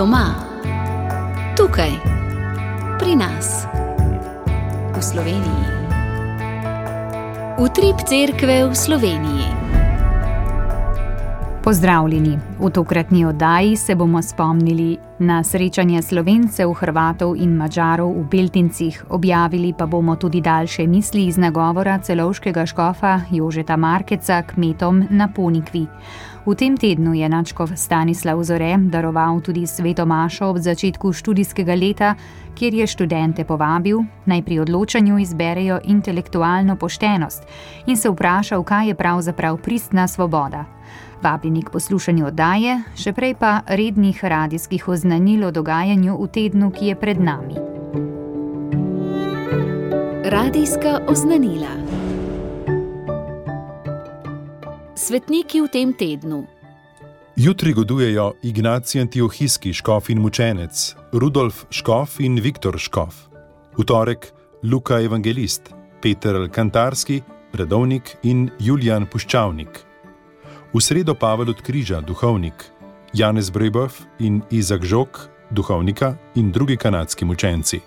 Doma, tukaj, pri nas, v Sloveniji. Utrip cerkve v Sloveniji. Pozdravljeni. V tokratni oddaji se bomo spomnili na srečanje slovencev, hrvatov in mačarov v Beltincih. Objavili pa bomo tudi daljše misli iz nagovora celovškega škofa Jožeta Markeca kmetom na Ponikvi. V tem tednu je načkov Stanislav Zore daroval tudi sveto mašo ob začetku študijskega leta, kjer je študente povabil naj pri odločanju izberejo intelektualno poštenost in se vprašal, kaj je pravzaprav pristna svoboda. Vabljeni k poslušanju oddaje, še prej pa rednih radijskih oznanil o dogajanju v tednu, ki je pred nami. Radijska oznanila. Svetniki v tem tednu. Jutri godujejo Ignacij Antiohijski škof in mučenec, Rudolf Škof in Viktor Škof. V torek Luka Evangelist, Peter Kantarski, redovnik in Julian Puščavnik. V sredo Pavel od Križa, duhovnik, Janez Brebov in Izak Žok, duhovnika in drugi kanadski mučenci.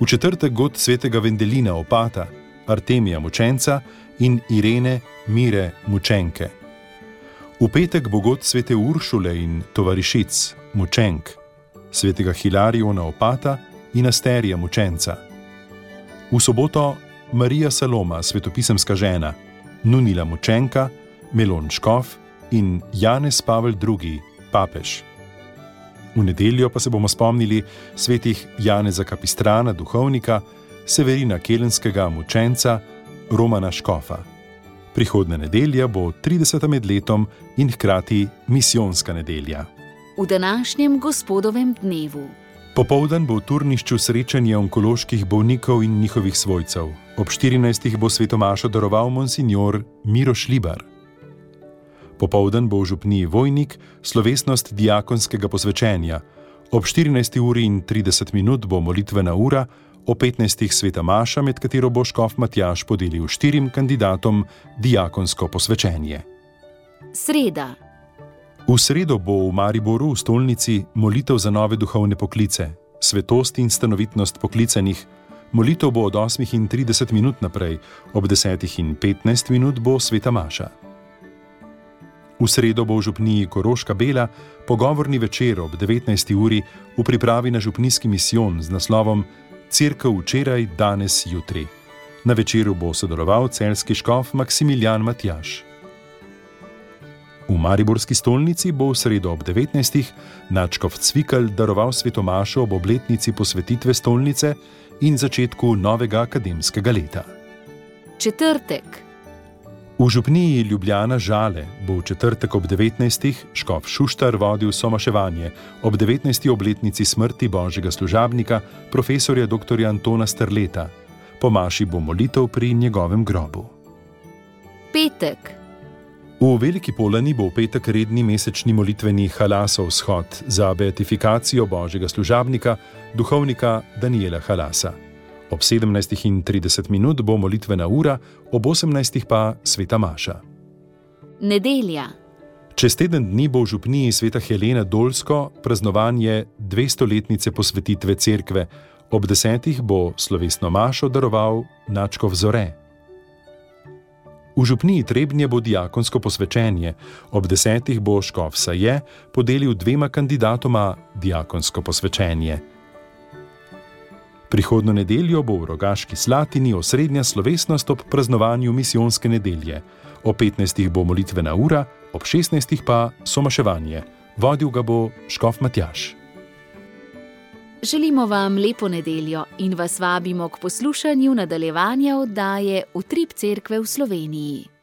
V četrtek god svetega Vendelina opata, Artemija mučenca in Irene Mire mučenke. V petek bo god svete Uršule in tovarišic mučenk, svetega Hilariona opata in Asterija mučenca. V soboto Marija Saloma, svetopisemska žena, Nunila mučenka, Melon Škof in Janez Pavel II, papež. V nedeljo pa se bomo spomnili svetih Janeza Kapistrana, duhovnika, Severina Kelenskega, mučenca, Romana Škofa. Prihodna nedelja bo 30. med letom in hkrati misijonska nedelja. V današnjem gospodovem dnevu. Popoldan bo v turnišču srečanje onkoloških bolnikov in njihovih svojcev. Ob 14. bo svetomašo daroval monsignor Miro Šlibar. Popoldan bo v župniji Vojnik slovesnost diakonskega posvečenja. Ob 14. uri in 30 minut bo molitvena ura, o 15. sveta Maša, med katero bo Škof Matjaš podelil štirim kandidatom diakonsko posvečenje. Sreda. V sredo bo v Mariboru v stolnici molitev za nove duhovne poklice, svetost in stanovitnost poklicenih. Molitev bo od 8.30 minut naprej, ob 10.15 minut bo sveta Maša. V sredo bo v župniji Koroška Bela pogovorni večer ob 19. uri v pripravi na župnijski misijon z naslovom Cirkev včeraj, danes, jutri. Na večeru bo sodeloval celski škof Maksimilijan Matjaš. V Mariborski stolnici bo v sredo ob 19. načkov Cvikl daroval svetomašo ob obletnici posvetitve stolnice in začetku novega akademskega leta. Četrtek. V župniji Ljubljana Žale bo v četrtek ob 19. škof Šuštar vodil somaševanje ob 19. obletnici smrti božjega služabnika, profesorja dr. Antona Strleta. Po maši bo molitev pri njegovem grobu. Petek. V Veliki Polani bo v petek redni mesečni molitveni halasov shod za beatifikacijo božjega služabnika, duhovnika Daniela Halasa. Ob 17.30 minut bo molitvena ura, ob 18. pa sveta Maša. Nedelja. Čez teden dni bo v župniji sveta Helena Dolsko praznovanje 200-letnice posvetitve cerkve, ob 10. bo slovesno Mašo daroval Načkov Zore. V župniji Trebnje bo diakonsko posvečenje, ob 10. bo Škov Saje podelil dvema kandidatoma diakonsko posvečenje. Prihodno nedeljo bo v Rogaški Slatini osrednja slovesnost ob praznovanju misijonske nedelje. O 15. bo molitvena ura, ob 16. pa somaševanje. Vodil ga bo Škof Matjaš. Želimo vam lepo nedeljo in vas vabimo k poslušanju nadaljevanja oddaje Utrip cerkve v Sloveniji.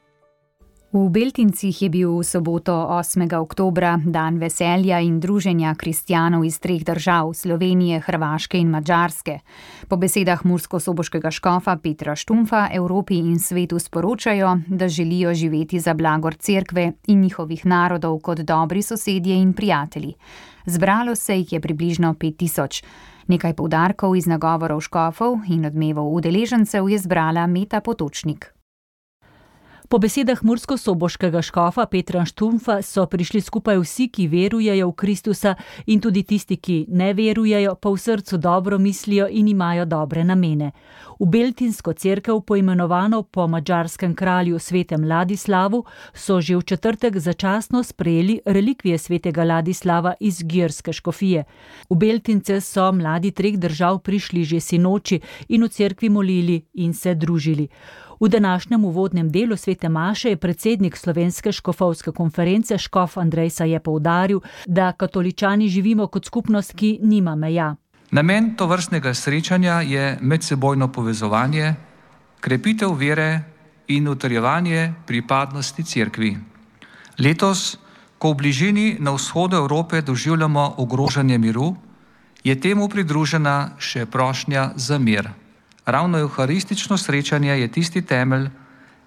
V Beltincih je bil v soboto 8. oktober dan veselja in druženja kristjanov iz treh držav: Slovenije, Hrvaške in Mačarske. Po besedah mursko-soboškega škofa Petra Štumfa Evropi in svetu sporočajo, da želijo živeti za blagor cerkve in njihovih narodov kot dobri sosedje in prijatelji. Zbralo se jih je približno 5000. Nekaj poudarkov iz nagovorov škofov in odmevov udeležencev je zbrala Meta Potočnik. Po besedah mursko-soboškega škofa Petra Štumfa so prišli skupaj vsi, ki verujejo v Kristusa in tudi tisti, ki ne verujejo, pa v srcu dobro mislijo in imajo dobre namene. V Beltinsko cerkev, poimenovano po mačarskem kralju svetem Ladislavu, so že v četrtek začasno sprejeli relikvije svetega Ladislava iz Gjirske škofije. V Beltince so mladi treh držav prišli že sinoči in v cerkvi molili in se družili. V današnjem uvodnem delu Svete Maše je predsednik Slovenske škofovske konference Škof Andrej Saje poudaril, da katoličani živimo kot skupnost, ki nima meja. Namen to vrstnega srečanja je medsebojno povezovanje, krepitev vere in utrjevanje pripadnosti cerkvi. Letos, ko v bližini na vzhodu Evrope doživljamo ogrožanje miru, je temu pridružena še prošnja za mir. Ravno euharistično srečanje je tisti temelj,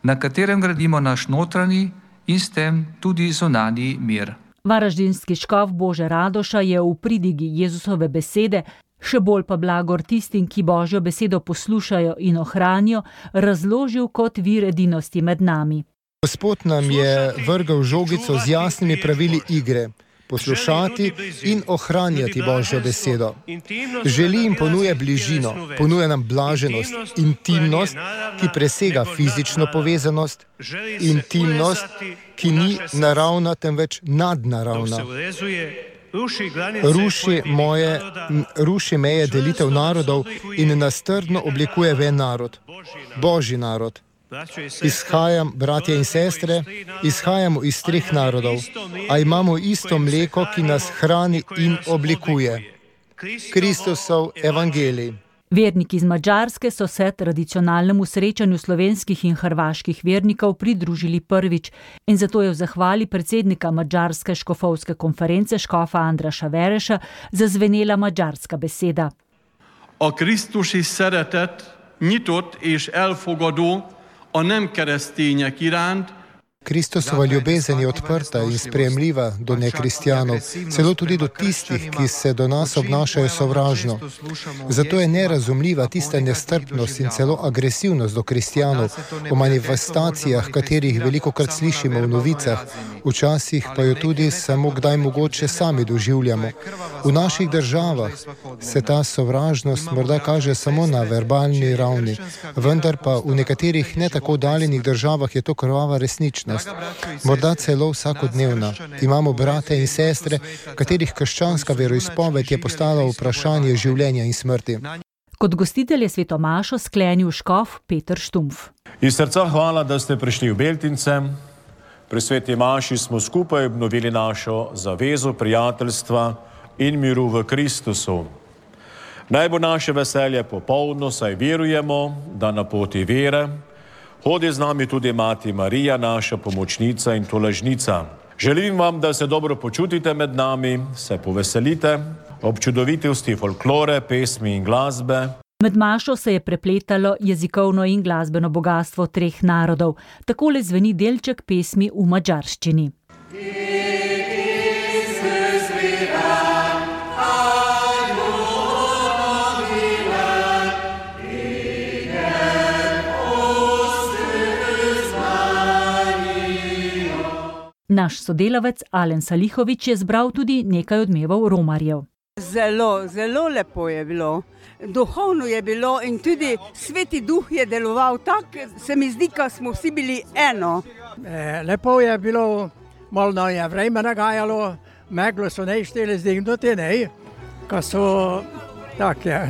na katerem gradimo naš notranji in s tem tudi zunani mir. Varaždinski škof Bože Radoša je v pridigi Jezusove besede, še bolj pa blagor tistim, ki Božjo besedo poslušajo in ohranijo, razložil kot vir edinosti med nami. Gospod nam je vrgal žogico z jasnimi pravili igre poslušati in ohranjati Božjo besedo. Želi jim ponuja bližino, ponuja nam blaženost, intimnost, ki presega fizično povezanost, intimnost, ki ni naravna, temveč nadnaravna. Ruši, moje, ruši meje delitev narodov in nas trdno oblikuje ven narod, Božji narod. Izhajam, bratje in sestre, izhajamo iz treh narodov, a imamo isto mleko, ki nas hrani in oblikuje. Kristusov evangelij. Verniki iz Mačarske so se tradicionalnemu srečanju slovenskih in hrvaških vernikov pridružili prvič in zato je v zahvali predsednika Mačarske škofovske konference škofa Andraša Vereša zazvenela mačarska beseda. A Krisztusi szeretet nyitott és elfogadó a nem keresztények iránt, Kristusova ljubezen je odprta in sprejemljiva do nekristijanov, celo tudi do tistih, ki se do nas obnašajo sovražno. Zato je nerazumljiva tista nestrpnost in celo agresivnost do kristijanov v manifestacijah, katerih veliko krat slišimo v novicah, včasih pa jo tudi samo kdaj mogoče sami doživljamo. V naših državah se ta sovražnost morda kaže samo na verbalni ravni, vendar pa v nekaterih ne tako daljenih državah je to krvava resničnost resničnost, morda celo vsakodnevna. Imamo brate in sestre, katerih krščanska veroizpoved je postala vprašanje življenja in smrti. Kot gostitelj je sveto Mašo sklenil škof Petr Štumf. Iz srca hvala, da ste prišli v Beltince. Pri sveti Maši smo skupaj obnovili našo zavezo prijateljstva in miru v Kristusu. Naj bo naše veselje popolno, saj verujemo, da na poti vere Hodi z nami tudi mati Marija, naša pomočnica in tolažnica. Želim vam, da se dobro počutite med nami, se poveselite ob čudovitosti folklore, pesmi in glasbe. Med Mašo se je prepletalo jezikovno in glasbeno bogatstvo treh narodov. Takole zveni delček pesmi v mačarščini. Naš sodelavec Alen Salihovič je zbral tudi nekaj odmevov romarjev. Zelo, zelo lepo je bilo. Duhovno je bilo in tudi sveti duh je deloval tako, se mi zdi, da smo vsi bili eno. E, lepo je bilo, malo je vreme nagajalo, meglo so nešteli zdignuti, ne, ko so take.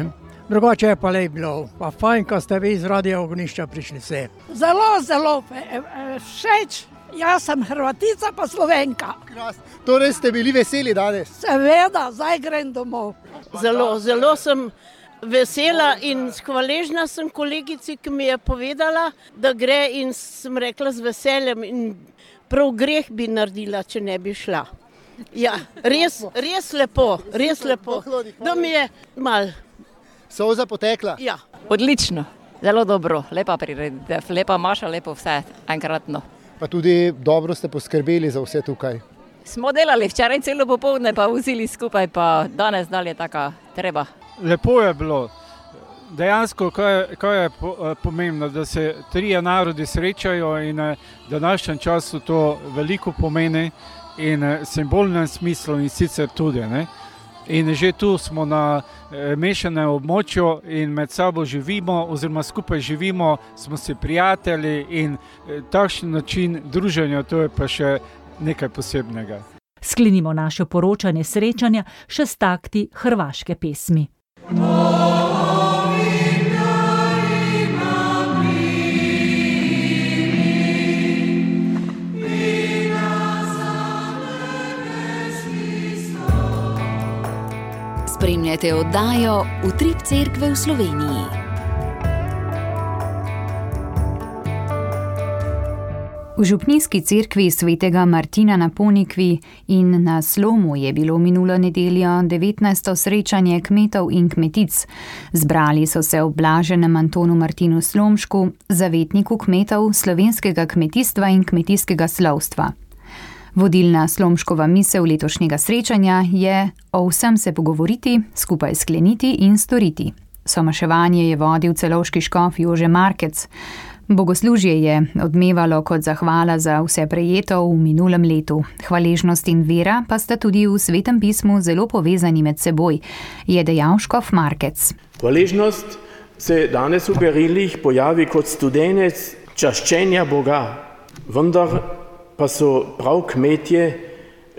Drugače je pa lepo bilo, pa fajn, ko ste vi iz radio ognišča prišli vse. Zelo, zelo eh, eh, všeč Jaz sem Hrvatica, pa Slovenka. Torej ste bili veseli danes? Seveda, zdaj grem domov. Zelo, zelo sem vesela in hvaležna sem kolegici, ki mi je povedala, da gre in sem rekla z veseljem in prav greh bi naredila, če ne bi šla. Ja, res, res lepo, res lepo. Da mi je mal. Soza potekla? Ja. Odlično, zelo dobro, lepa prireditev, lepa maša, lepo vse, enkratno pa tudi dobro ste poskrbeli za vse tukaj. Smo delali včeraj celo popoldne, pa vzeli skupaj, pa danes dalje tako treba. Lepo je bilo, dejansko, kaj je, kaj je pomembno, da se trije narodi srečajo in da v današnjem času to veliko pomeni in simbolnem smislu in sicer tudi. Ne? In že tu smo na mešanem območju in med sabo živimo, oziroma skupaj živimo, smo si prijatelji in takšen način druženja, to je pa še nekaj posebnega. Sklenimo naše poročanje srečanja še s takti hrvaške pesmi. Spremljate oddajo Utrip Cerkve v Sloveniji. V župnijski cerkvi svetega Martina na Ponikvi in na Slomu je bilo minulo nedeljo 19. srečanje kmetov in kmetic. Zbrali so se ob blaženem Antonu Martinu Slomšku, zavetniku kmetov slovenskega kmetijstva in kmetijskega slovstva. Vodilna Slomškova misel letošnjega srečanja je o vsem se pogovoriti, skupaj skleniti in storiti. Somaševanje je vodil celovški škof Jože Markec. Bogoslužje je odmevalo kot zahvala za vse prejeto v minulem letu. Hvaležnost in vera pa sta tudi v svetem pismu zelo povezani med seboj, je dejal Škof Markec. Hvaležnost se danes v berilih pojavi kot studenec čaščenja Boga, vendar pa so prav kmetje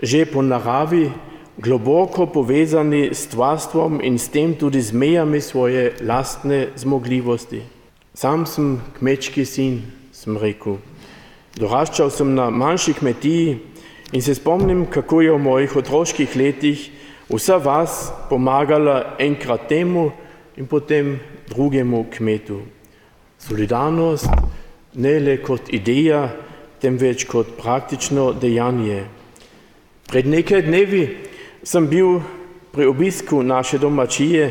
že po naravi globoko povezani s tvastvom in s tem tudi z mejami svoje lastne zmogljivosti. Sam sem kmečki sin, sem rekel. Doraščal sem na manjši kmetiji in se spomnim, kako je v mojih otroških letih vsa vas pomagala enkrat temu in potem drugemu kmetu. Solidarnost ne le kot ideja, temveč kot praktično dejanje. Pred nekaj dnevi sem bil pri obisku naše domačije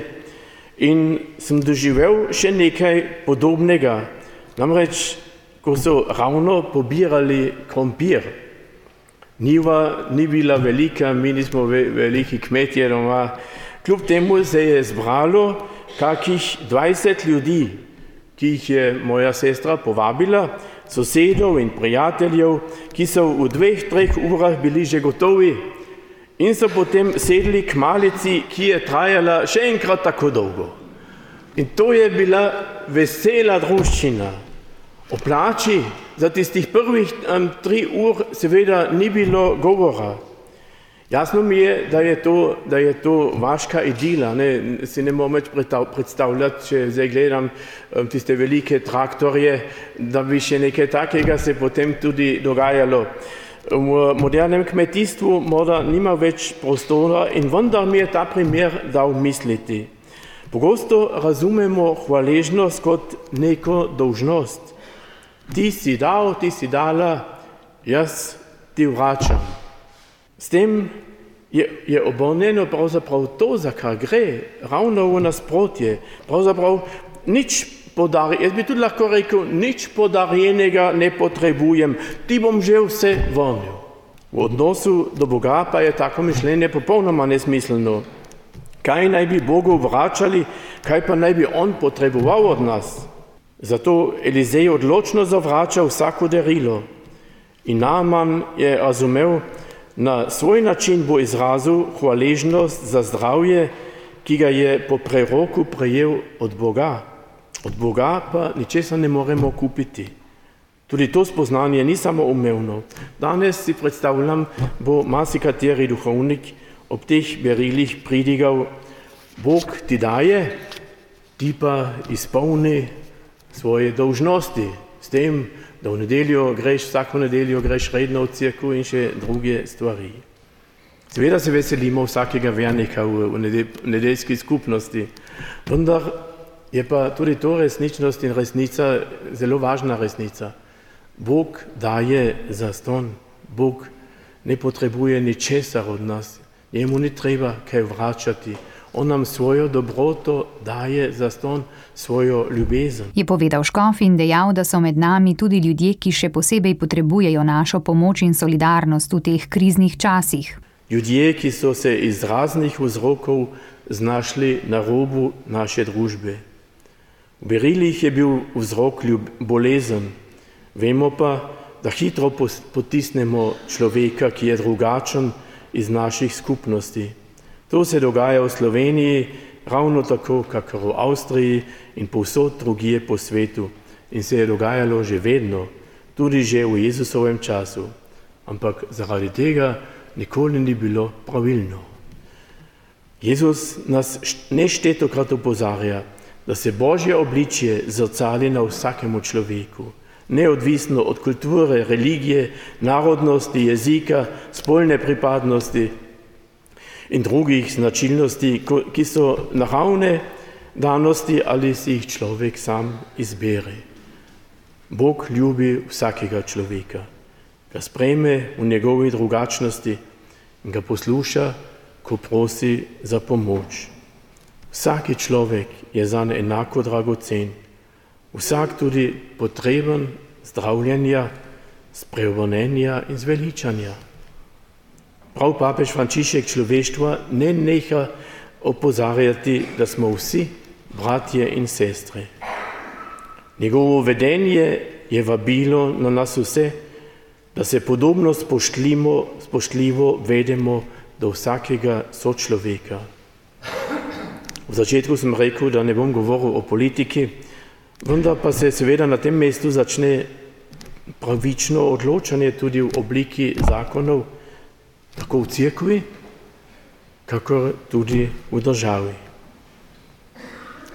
in sem doživel še nekaj podobnega. Namreč, ko so ravno pobirali krompir, Niva ni bila velika, mi nismo veliki kmetje doma, kljub temu se je zbralo kakih 20 ljudi, ki jih je moja sestra povabila, sosedov in prijateljev, ki so v dveh, treh urah bili že gotovi in so potem sedli k malici, ki je trajala še enkrat tako dolgo. In to je bila vesela družščina. O plači za tistih prvih um, tri ur seveda ni bilo govora. Jasno mi je, da je to, da je to vaška idila. Ne? Si ne morem več predstavljati, če zdaj gledam um, tiste velike traktorje, da bi še nekaj takega se potem tudi dogajalo. V modernem kmetijstvu morda nima več prostora in vendar mi je ta primer dal misliti. Pogosto razumemo hvaležnost kot neko dolžnost. Ti si dal, ti si dala, jaz ti vračam. S tem je, je obrnjeno pravzaprav to, za kar gre, ravno v nasprotje. Pravzaprav nič podari, jaz bi tudi lahko rekel, nič podarjenega ne potrebujem, ti bom že vse vrnil. V odnosu do Boga pa je tako mišljenje popolnoma nesmiselno. Kaj naj bi Bogu vračali, kaj pa naj bi On potreboval od nas? Zato Elizej odločno zavrača vsako darilo. In Naman je razumel, na svoj način bo izrazil hvaležnost za zdravje, ki ga je po preroku prejel od Boga. Od Boga pa ničesar ne moremo kupiti. Tudi to spoznanje ni samo umevno. Danes si predstavljam, bo marsikateri duhovnik ob teh berilih pridigal, Bog ti daje, ti pa izpolni svoje dolžnosti s tem, da v nedeljo greš, vsako nedeljo greš redno v cirku in še druge stvari. Seveda se veselimo vsakega vernika v, v nedeljski skupnosti, vendar je pa tudi to resničnost in resnica zelo važna resnica. Bog daje za ston, Bog ne potrebuje ničesar od nas, njemu ni treba kaj vračati. On nam svojo dobroto daje za ston, svojo ljubezen. Je povedal Škof in dejal, da so med nami tudi ljudje, ki še posebej potrebujejo našo pomoč in solidarnost v teh kriznih časih. Ljudje, ki so se iz raznih vzrokov znašli na robu naše družbe. V berilih je bil vzrok ljub bolezen, vemo pa, da hitro potisnemo človeka, ki je drugačen iz naših skupnosti. To se dogaja v Sloveniji ravno tako, kakor v Avstriji in povsod drugije po svetu. In se je dogajalo že vedno, tudi že v Jezusovem času. Ampak zaradi tega nikoli ni bilo pravilno. Jezus nas neštetokrat opozarja, da se Božje obličje zrcali na vsakemu človeku neodvisno od kulture, religije, narodnosti, jezika, spolne pripadnosti in drugih značilnosti, ki so naravne danosti ali si jih človek sam izbere. Bog ljubi vsakega človeka, ga sprejme v njegovi drugačnosti in ga posluša, ko prosi za pomoč. Vsaki človek je zanj enako dragocen. Vsak tudi potreben zdravljenja, spreobrnenja in zveličanja. Prav papež Frančišek človeštva ne neha opozarjati, da smo vsi bratje in sestre. Njegovo vedenje je vabilo na nas vse, da se podobno spoštljivo vedemo do vsakega sočloveka. V začetku sem rekel, da ne bom govoril o politiki, Vendar pa se seveda na tem mestu začne pravično odločanje tudi v obliki zakonov, tako v cerkvi, kakor tudi v državi.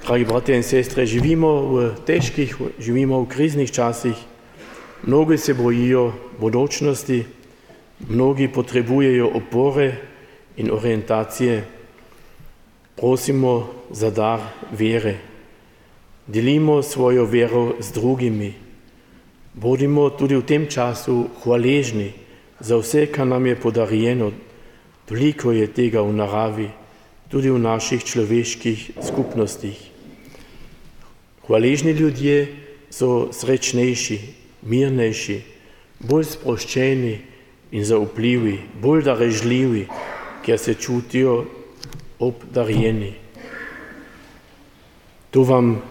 Dragi bratje in sestre, živimo v težkih, živimo v kriznih časih, mnogi se bojijo bodočnosti, mnogi potrebujejo opore in orientacije. Prosimo za dar vere. Delimo svojo vero z drugimi. Bodimo tudi v tem času hvaležni za vse, kar nam je podarjeno. Toliko je tega v naravi, tudi v naših človeških skupnostih. Hvaležni ljudje so srečnejši, mirnejši, bolj sproščeni in zaupljivi, bolj darežljivi, ker se čutijo obdarjeni. To vam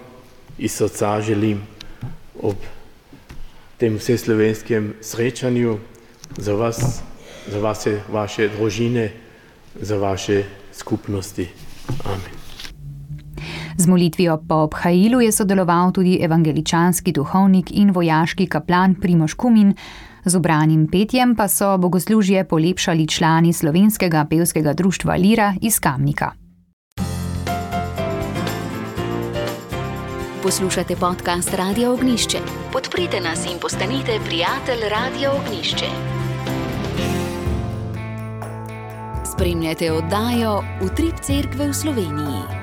iz srca želim ob tem vseslovenskem srečanju za vas, za vaše, vaše družine, za vaše skupnosti. Amen. Z molitvijo po obhajilu je sodeloval tudi evangeličanski duhovnik in vojaški kaplan Primoš Kumin, z obranim petjem pa so bogoslužje polepšali člani slovenskega pevskega društva Lira iz Kamnika. Poslušate podcast Radio Ognišče. Podprite nas in postanite prijatelj Radio Ognišče. Spremljate oddajo Utrip Cerkve v Sloveniji.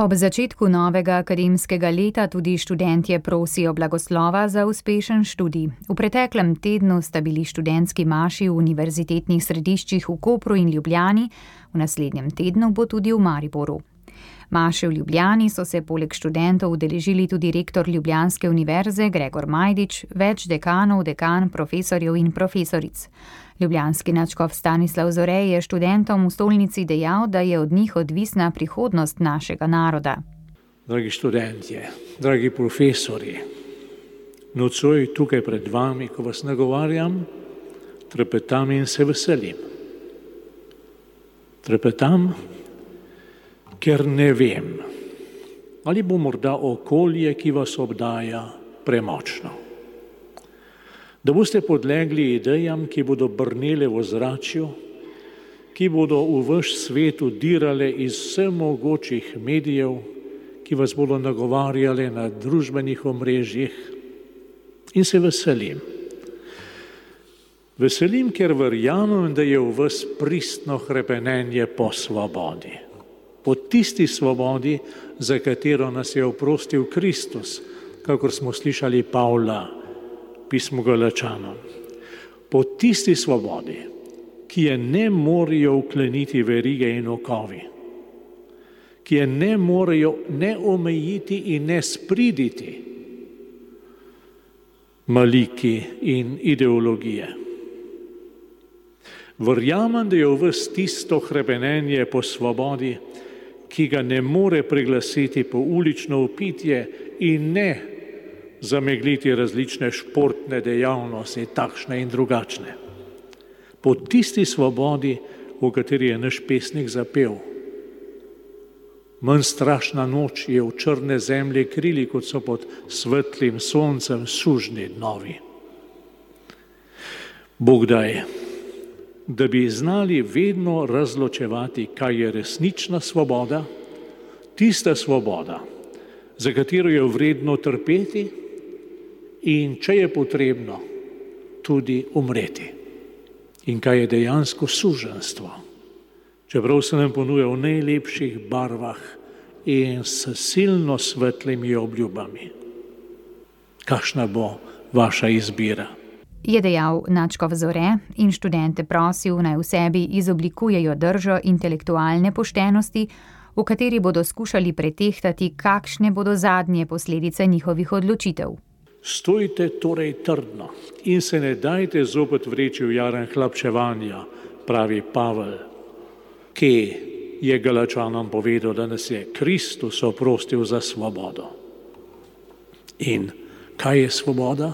Ob začetku novega akademskega leta tudi študentje prosijo blagoslova za uspešen študij. V preteklem tednu sta bili študentski maši v univerzitetnih središčih v Kopru in Ljubljani, v naslednjem tednu bo tudi v Mariboru. Maše v Ljubljani so se poleg študentov udeležili tudi rektor Ljubljanske univerze Gregor Majdič, več dekanov, dekan, profesorjev in profesoric. Ljubljanski načkov Stanislav Zorej je študentom v stolnici dejal, da je od njih odvisna prihodnost našega naroda. Dragi študentje, dragi profesori, nocoj tukaj pred vami, ko vas nagovarjam, trepetam in se veselim. Trepetam, ker ne vem, ali bo morda okolje, ki vas obdaja, premočno da boste podlegli idejam, ki bodo brnele v ozračju, ki bodo v vaš svet udirale iz vseh mogočih medijev, ki vas bodo nagovarjale na družbenih omrežjih in se veselim. Veselim, ker verjamem, da je v vas pristno hrepenenje po svobodi. Po tisti svobodi, za katero nas je oprostil Kristus, kakor smo slišali Pavla pismo Galačanom. Po tisti svobodi, ki je ne morejo ukleniti verige in okovi, ki je ne morejo ne omejiti in ne spriditi maliki in ideologije. Verjamem, da je v vas tisto hrepenenje po svobodi, ki ga ne more priglasiti po ulično upitje in ne zamegliti različne športne dejavnosti, takšne in drugačne. Po tisti svobodi, v kateri je naš pesnik zapel. Manj strašna noč je v črne zemlje krili, kot so pod svetlim soncem sužni dnovi. Bog daj, da bi znali vedno razločevati, kaj je resnična svoboda, tista svoboda, za katero je vredno trpeti in, če je potrebno, tudi umreti. In kaj je dejansko suženstvo, čeprav se nam ponuja v najlepših barvah in s silno svetlimi obljubami. Kakšna bo vaša izbira? Je dejal Načkov Zore in študente prosil naj v sebi izoblikujejo držo intelektualne poštenosti, v kateri bodo skušali pretehtati, kakšne bodo zadnje posledice njihovih odločitev. Stojite torej trdno in se ne dajte zopet vreči v jaren hlapčevanja, pravi Pavel, ki je Galačanom povedal, da nas je Kristus oprostil za svobodo. In kaj je svoboda?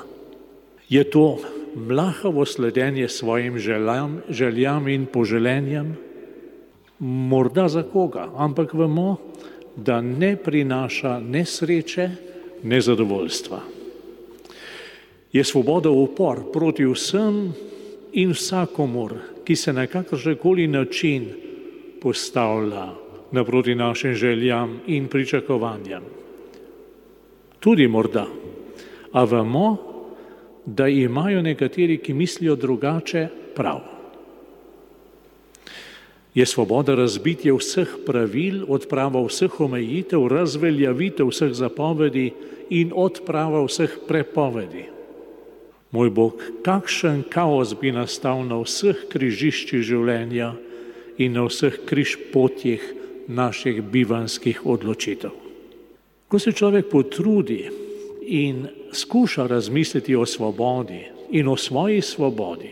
Je to mlahavo sledenje svojim željam, željam in poželenjem? Morda za koga, ampak vemo, da ne prinaša nesreče, nezadovoljstva je svoboda upor proti vsem in vsakomur, ki se na kakršenkoli način postavlja naproti našim željam in pričakovanjem. Tudi morda, a vemo, da imajo nekateri, ki mislijo drugače, prav. Je svoboda razbitja vseh pravil, odprava vseh omejitev, razveljavitev vseh zapovedi in odprava vseh prepovedi. Moj Bog, kakšen kaos bi nastal na vseh križiščih življenja in na vseh križpotjih naših bivanskih odločitev. Ko se človek potrudi in skuša razmisliti o svobodi in o svoji svobodi,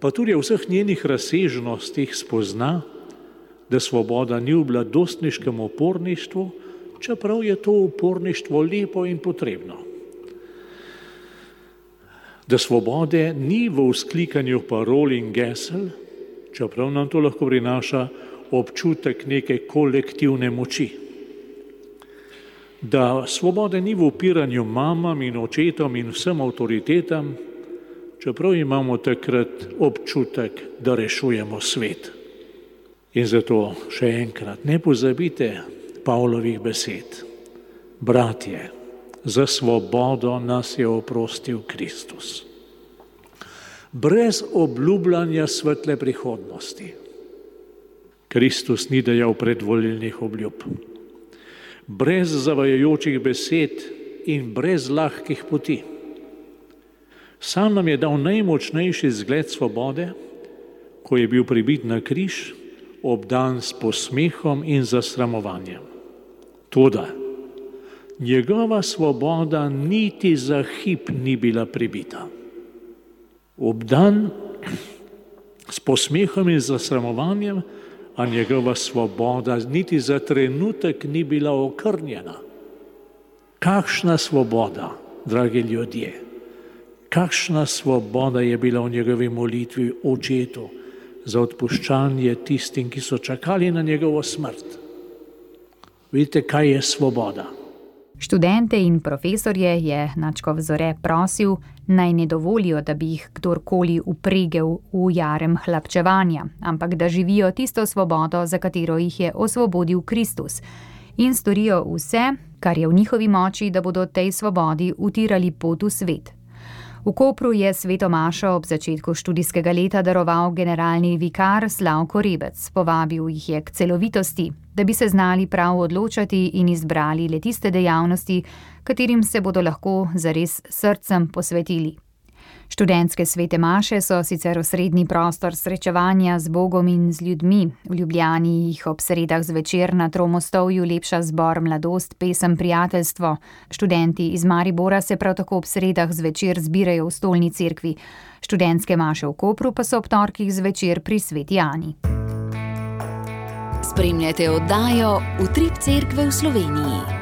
pa tudi o vseh njenih razsežnostih spozna, da svoboda ni v mladostniškem uporništvu, čeprav je to uporništvo lepo in potrebno da svobode ni v usklikanju parol in gesel, čeprav nam to lahko prinaša občutek neke kolektivne moči. Da svobode ni v upiranju mamam in očetom in vsem avtoritetam, čeprav imamo takrat občutek, da rešujemo svet. In zato še enkrat ne pozabite Pavlovih besed. Bratje, za svobodo nas je oprostil Kristus. Brez obljubljanja svetle prihodnosti. Kristus ni dejal predvolilnih obljub. Brez zavajajočih besed in brez lahkih poti. Sam nam je dal najmočnejši zgled svobode, ko je bil pribit na križ, obdan s posmehom in zasramovanjem. Toda, njegova svoboda niti za hip ni bila pribita. Obdan s posmehom in zasramovanjem, a njegova svoboda niti za trenutek ni bila okrnjena. Kakšna svoboda, dragi ljudje, kakšna svoboda je bila v njegovi molitvi očetu za odpuščanje tistim, ki so čakali na njegovo smrt. Vidite, kaj je svoboda? Študente in profesorje je Načkov Zore prosil, naj ne dovolijo, da bi jih kdorkoli upregel v jarem hlapčevanja, ampak da živijo tisto svobodo, za katero jih je osvobodil Kristus, in storijo vse, kar je v njihovi moči, da bodo tej svobodi utirali pot v svet. V Kopru je sveto Mašo ob začetku študijskega leta daroval generalni vikar Slavko Rebec. Povabil jih je k celovitosti, da bi se znali prav odločati in izbrali le tiste dejavnosti, katerim se bodo lahko zares srcem posvetili. Študentske svete maše so sicer osrednji prostor srečevanja z Bogom in z ljudmi. V Ljubljani jih ob sredah zvečer na Tromostovju lepša zbor Mladost, pesem Prijateljstvo. Študenti iz Maribora se prav tako ob sredah zvečer zbirajo v stolni cerkvi. Študentske maše v Kopru pa so ob torkih zvečer pri sveti Jani. Spremljate oddajo Utrip cerkve v Sloveniji.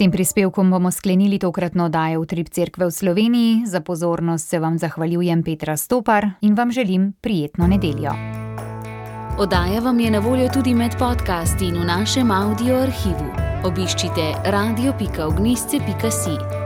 Tem prispevkom bomo sklenili tokratno oddajo v Trip Cerkve v Sloveniji. Za pozornost se vam zahvaljujem Petra Stopar in vam želim prijetno nedeljo. Oddaja vam je na voljo tudi med podcasti in v našem audio arhivu. Obiščite radio.ognisce.si.